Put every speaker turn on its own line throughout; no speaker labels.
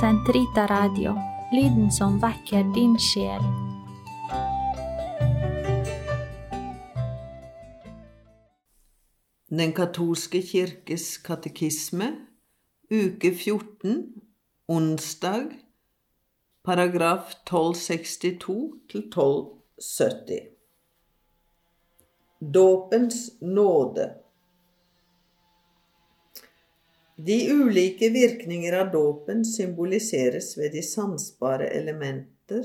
Sentrita Radio, lyden som vekker din sjel.
Den katolske kirkes katekisme, uke 14, onsdag, paragraf 1262 til 1270. Dåpens nåde. De ulike virkninger av dåpen symboliseres ved de sansbare elementer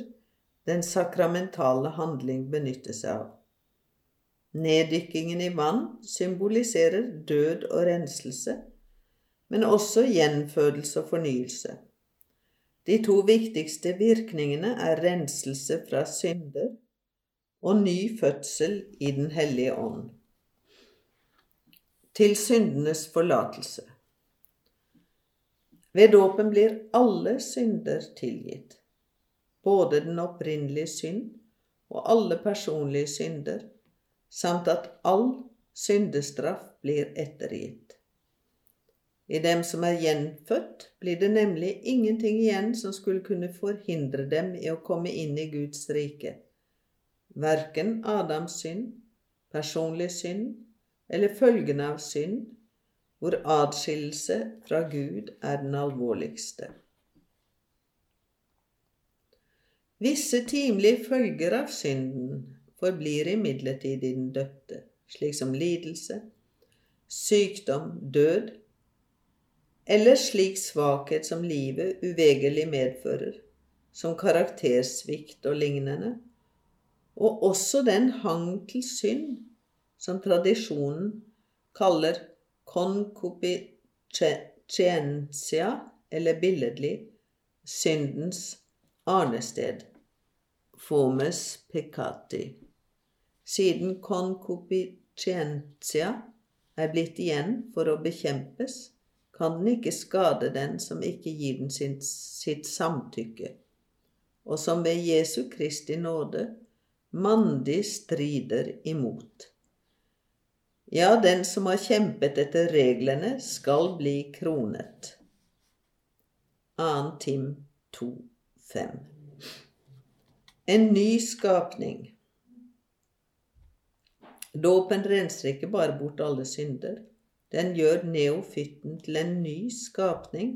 den sakramentale handling benytter seg av. Neddykkingen i vann symboliserer død og renselse, men også gjenfødelse og fornyelse. De to viktigste virkningene er renselse fra synder og ny fødsel i Den hellige ånd. Til syndenes forlatelse. Ved dåpen blir alle synder tilgitt, både den opprinnelige synd og alle personlige synder, samt at all syndestraff blir ettergitt. I dem som er gjenfødt, blir det nemlig ingenting igjen som skulle kunne forhindre dem i å komme inn i Guds rike. Verken Adams synd, personlig synd eller følgene av synd, hvor adskillelse fra Gud er den alvorligste. Visse timelige følger av synden forblir imidlertid i den døpte, slik som lidelse, sykdom, død, eller slik svakhet som livet uvegerlig medfører, som karaktersvikt og lignende, og også den hang til synd som tradisjonen kaller concupiscentia, eller billedlig syndens arnested, formes peccati. Siden concupiscentia er blitt igjen for å bekjempes, kan den ikke skade den som ikke gir den sin, sitt samtykke, og som ved Jesu Kristi nåde mandig strider imot. Ja, den som har kjempet etter reglene, skal bli kronet. 2. Tim 2, 5. En ny skapning. Dåpen renser ikke bare bort alle synder. Den gjør neofytten til en ny skapning.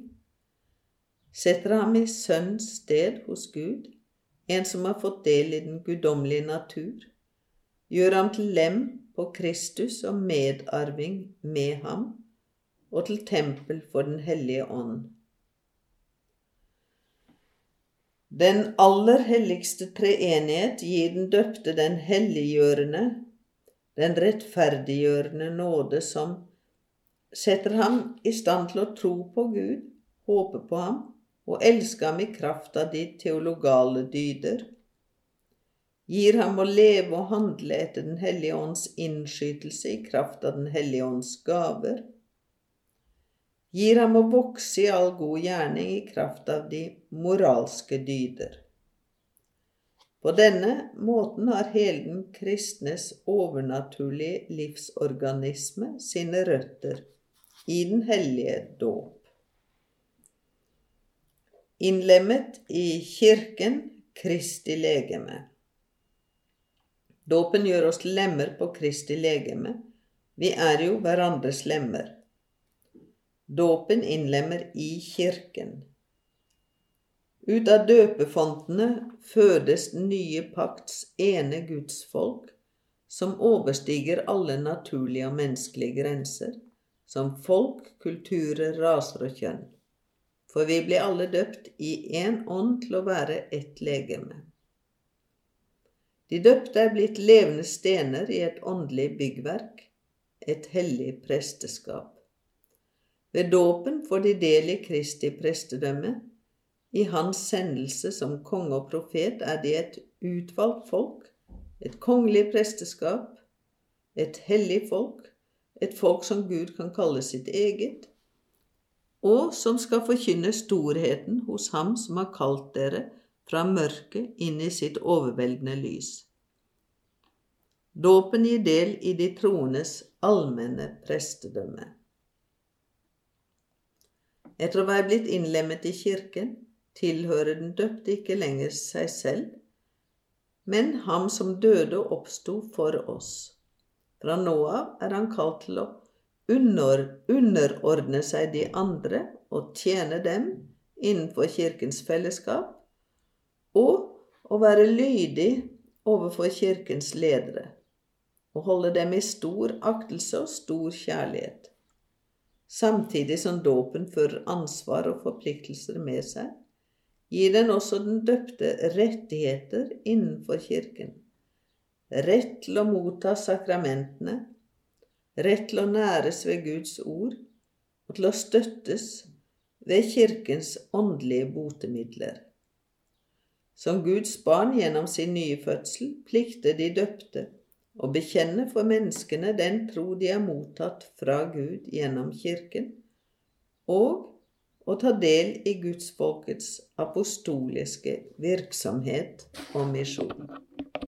Setter ham i sønns sted hos Gud, en som har fått del i den guddommelige natur. Gjør ham til lem på Kristus og medarving med ham, og til tempel for Den hellige ånd. Den aller helligste treenighet gir den døpte den helliggjørende, den rettferdiggjørende nåde som setter ham i stand til å tro på Gud, håpe på ham og elske ham i kraft av de teologale dyder gir ham å leve og handle etter Den hellige ånds innskytelse i kraft av Den hellige ånds gaver, gir ham å vokse i all god gjerning i kraft av de moralske dyder. På denne måten har hele den kristnes overnaturlige livsorganisme sine røtter i den hellige dåp. Innlemmet i Kirken Kristi legeme. Dåpen gjør oss lemmer på Kristi legeme. Vi er jo hverandres lemmer. Dåpen innlemmer i Kirken. Ut av døpefontene fødes nye pakts ene gudsfolk, som overstiger alle naturlige og menneskelige grenser, som folk, kulturer, raser og kjønn. For vi blir alle døpt i én ånd til å være ett legeme. De døpte er blitt levende stener i et åndelig byggverk, et hellig presteskap. Ved dåpen får de del i Kristi prestedømme. I hans sendelse som konge og profet er de et utvalgt folk, et kongelig presteskap, et hellig folk, et folk som Gud kan kalle sitt eget, og som skal forkynne storheten hos Ham som har kalt dere fra mørket inn i sitt overveldende lys. Dåpen gir del i de troendes allmenne prestedømme. Etter å være blitt innlemmet i kirken tilhører den døpte ikke lenger seg selv, men ham som døde og oppsto for oss. Fra nå av er han kalt til å under, underordne seg de andre og tjene dem innenfor kirkens fellesskap, å være lydig overfor kirkens ledere og holde dem i stor aktelse og stor kjærlighet, samtidig som dåpen fører ansvar og forpliktelser med seg, gir den også den døpte rettigheter innenfor kirken. Rett til å motta sakramentene, rett til å næres ved Guds ord og til å støttes ved Kirkens åndelige botemidler. Som Guds barn gjennom sin nye fødsel plikter de døpte å bekjenne for menneskene den tro de har mottatt fra Gud gjennom Kirken, og å ta del i gudsfolkets apostoliske virksomhet og misjon.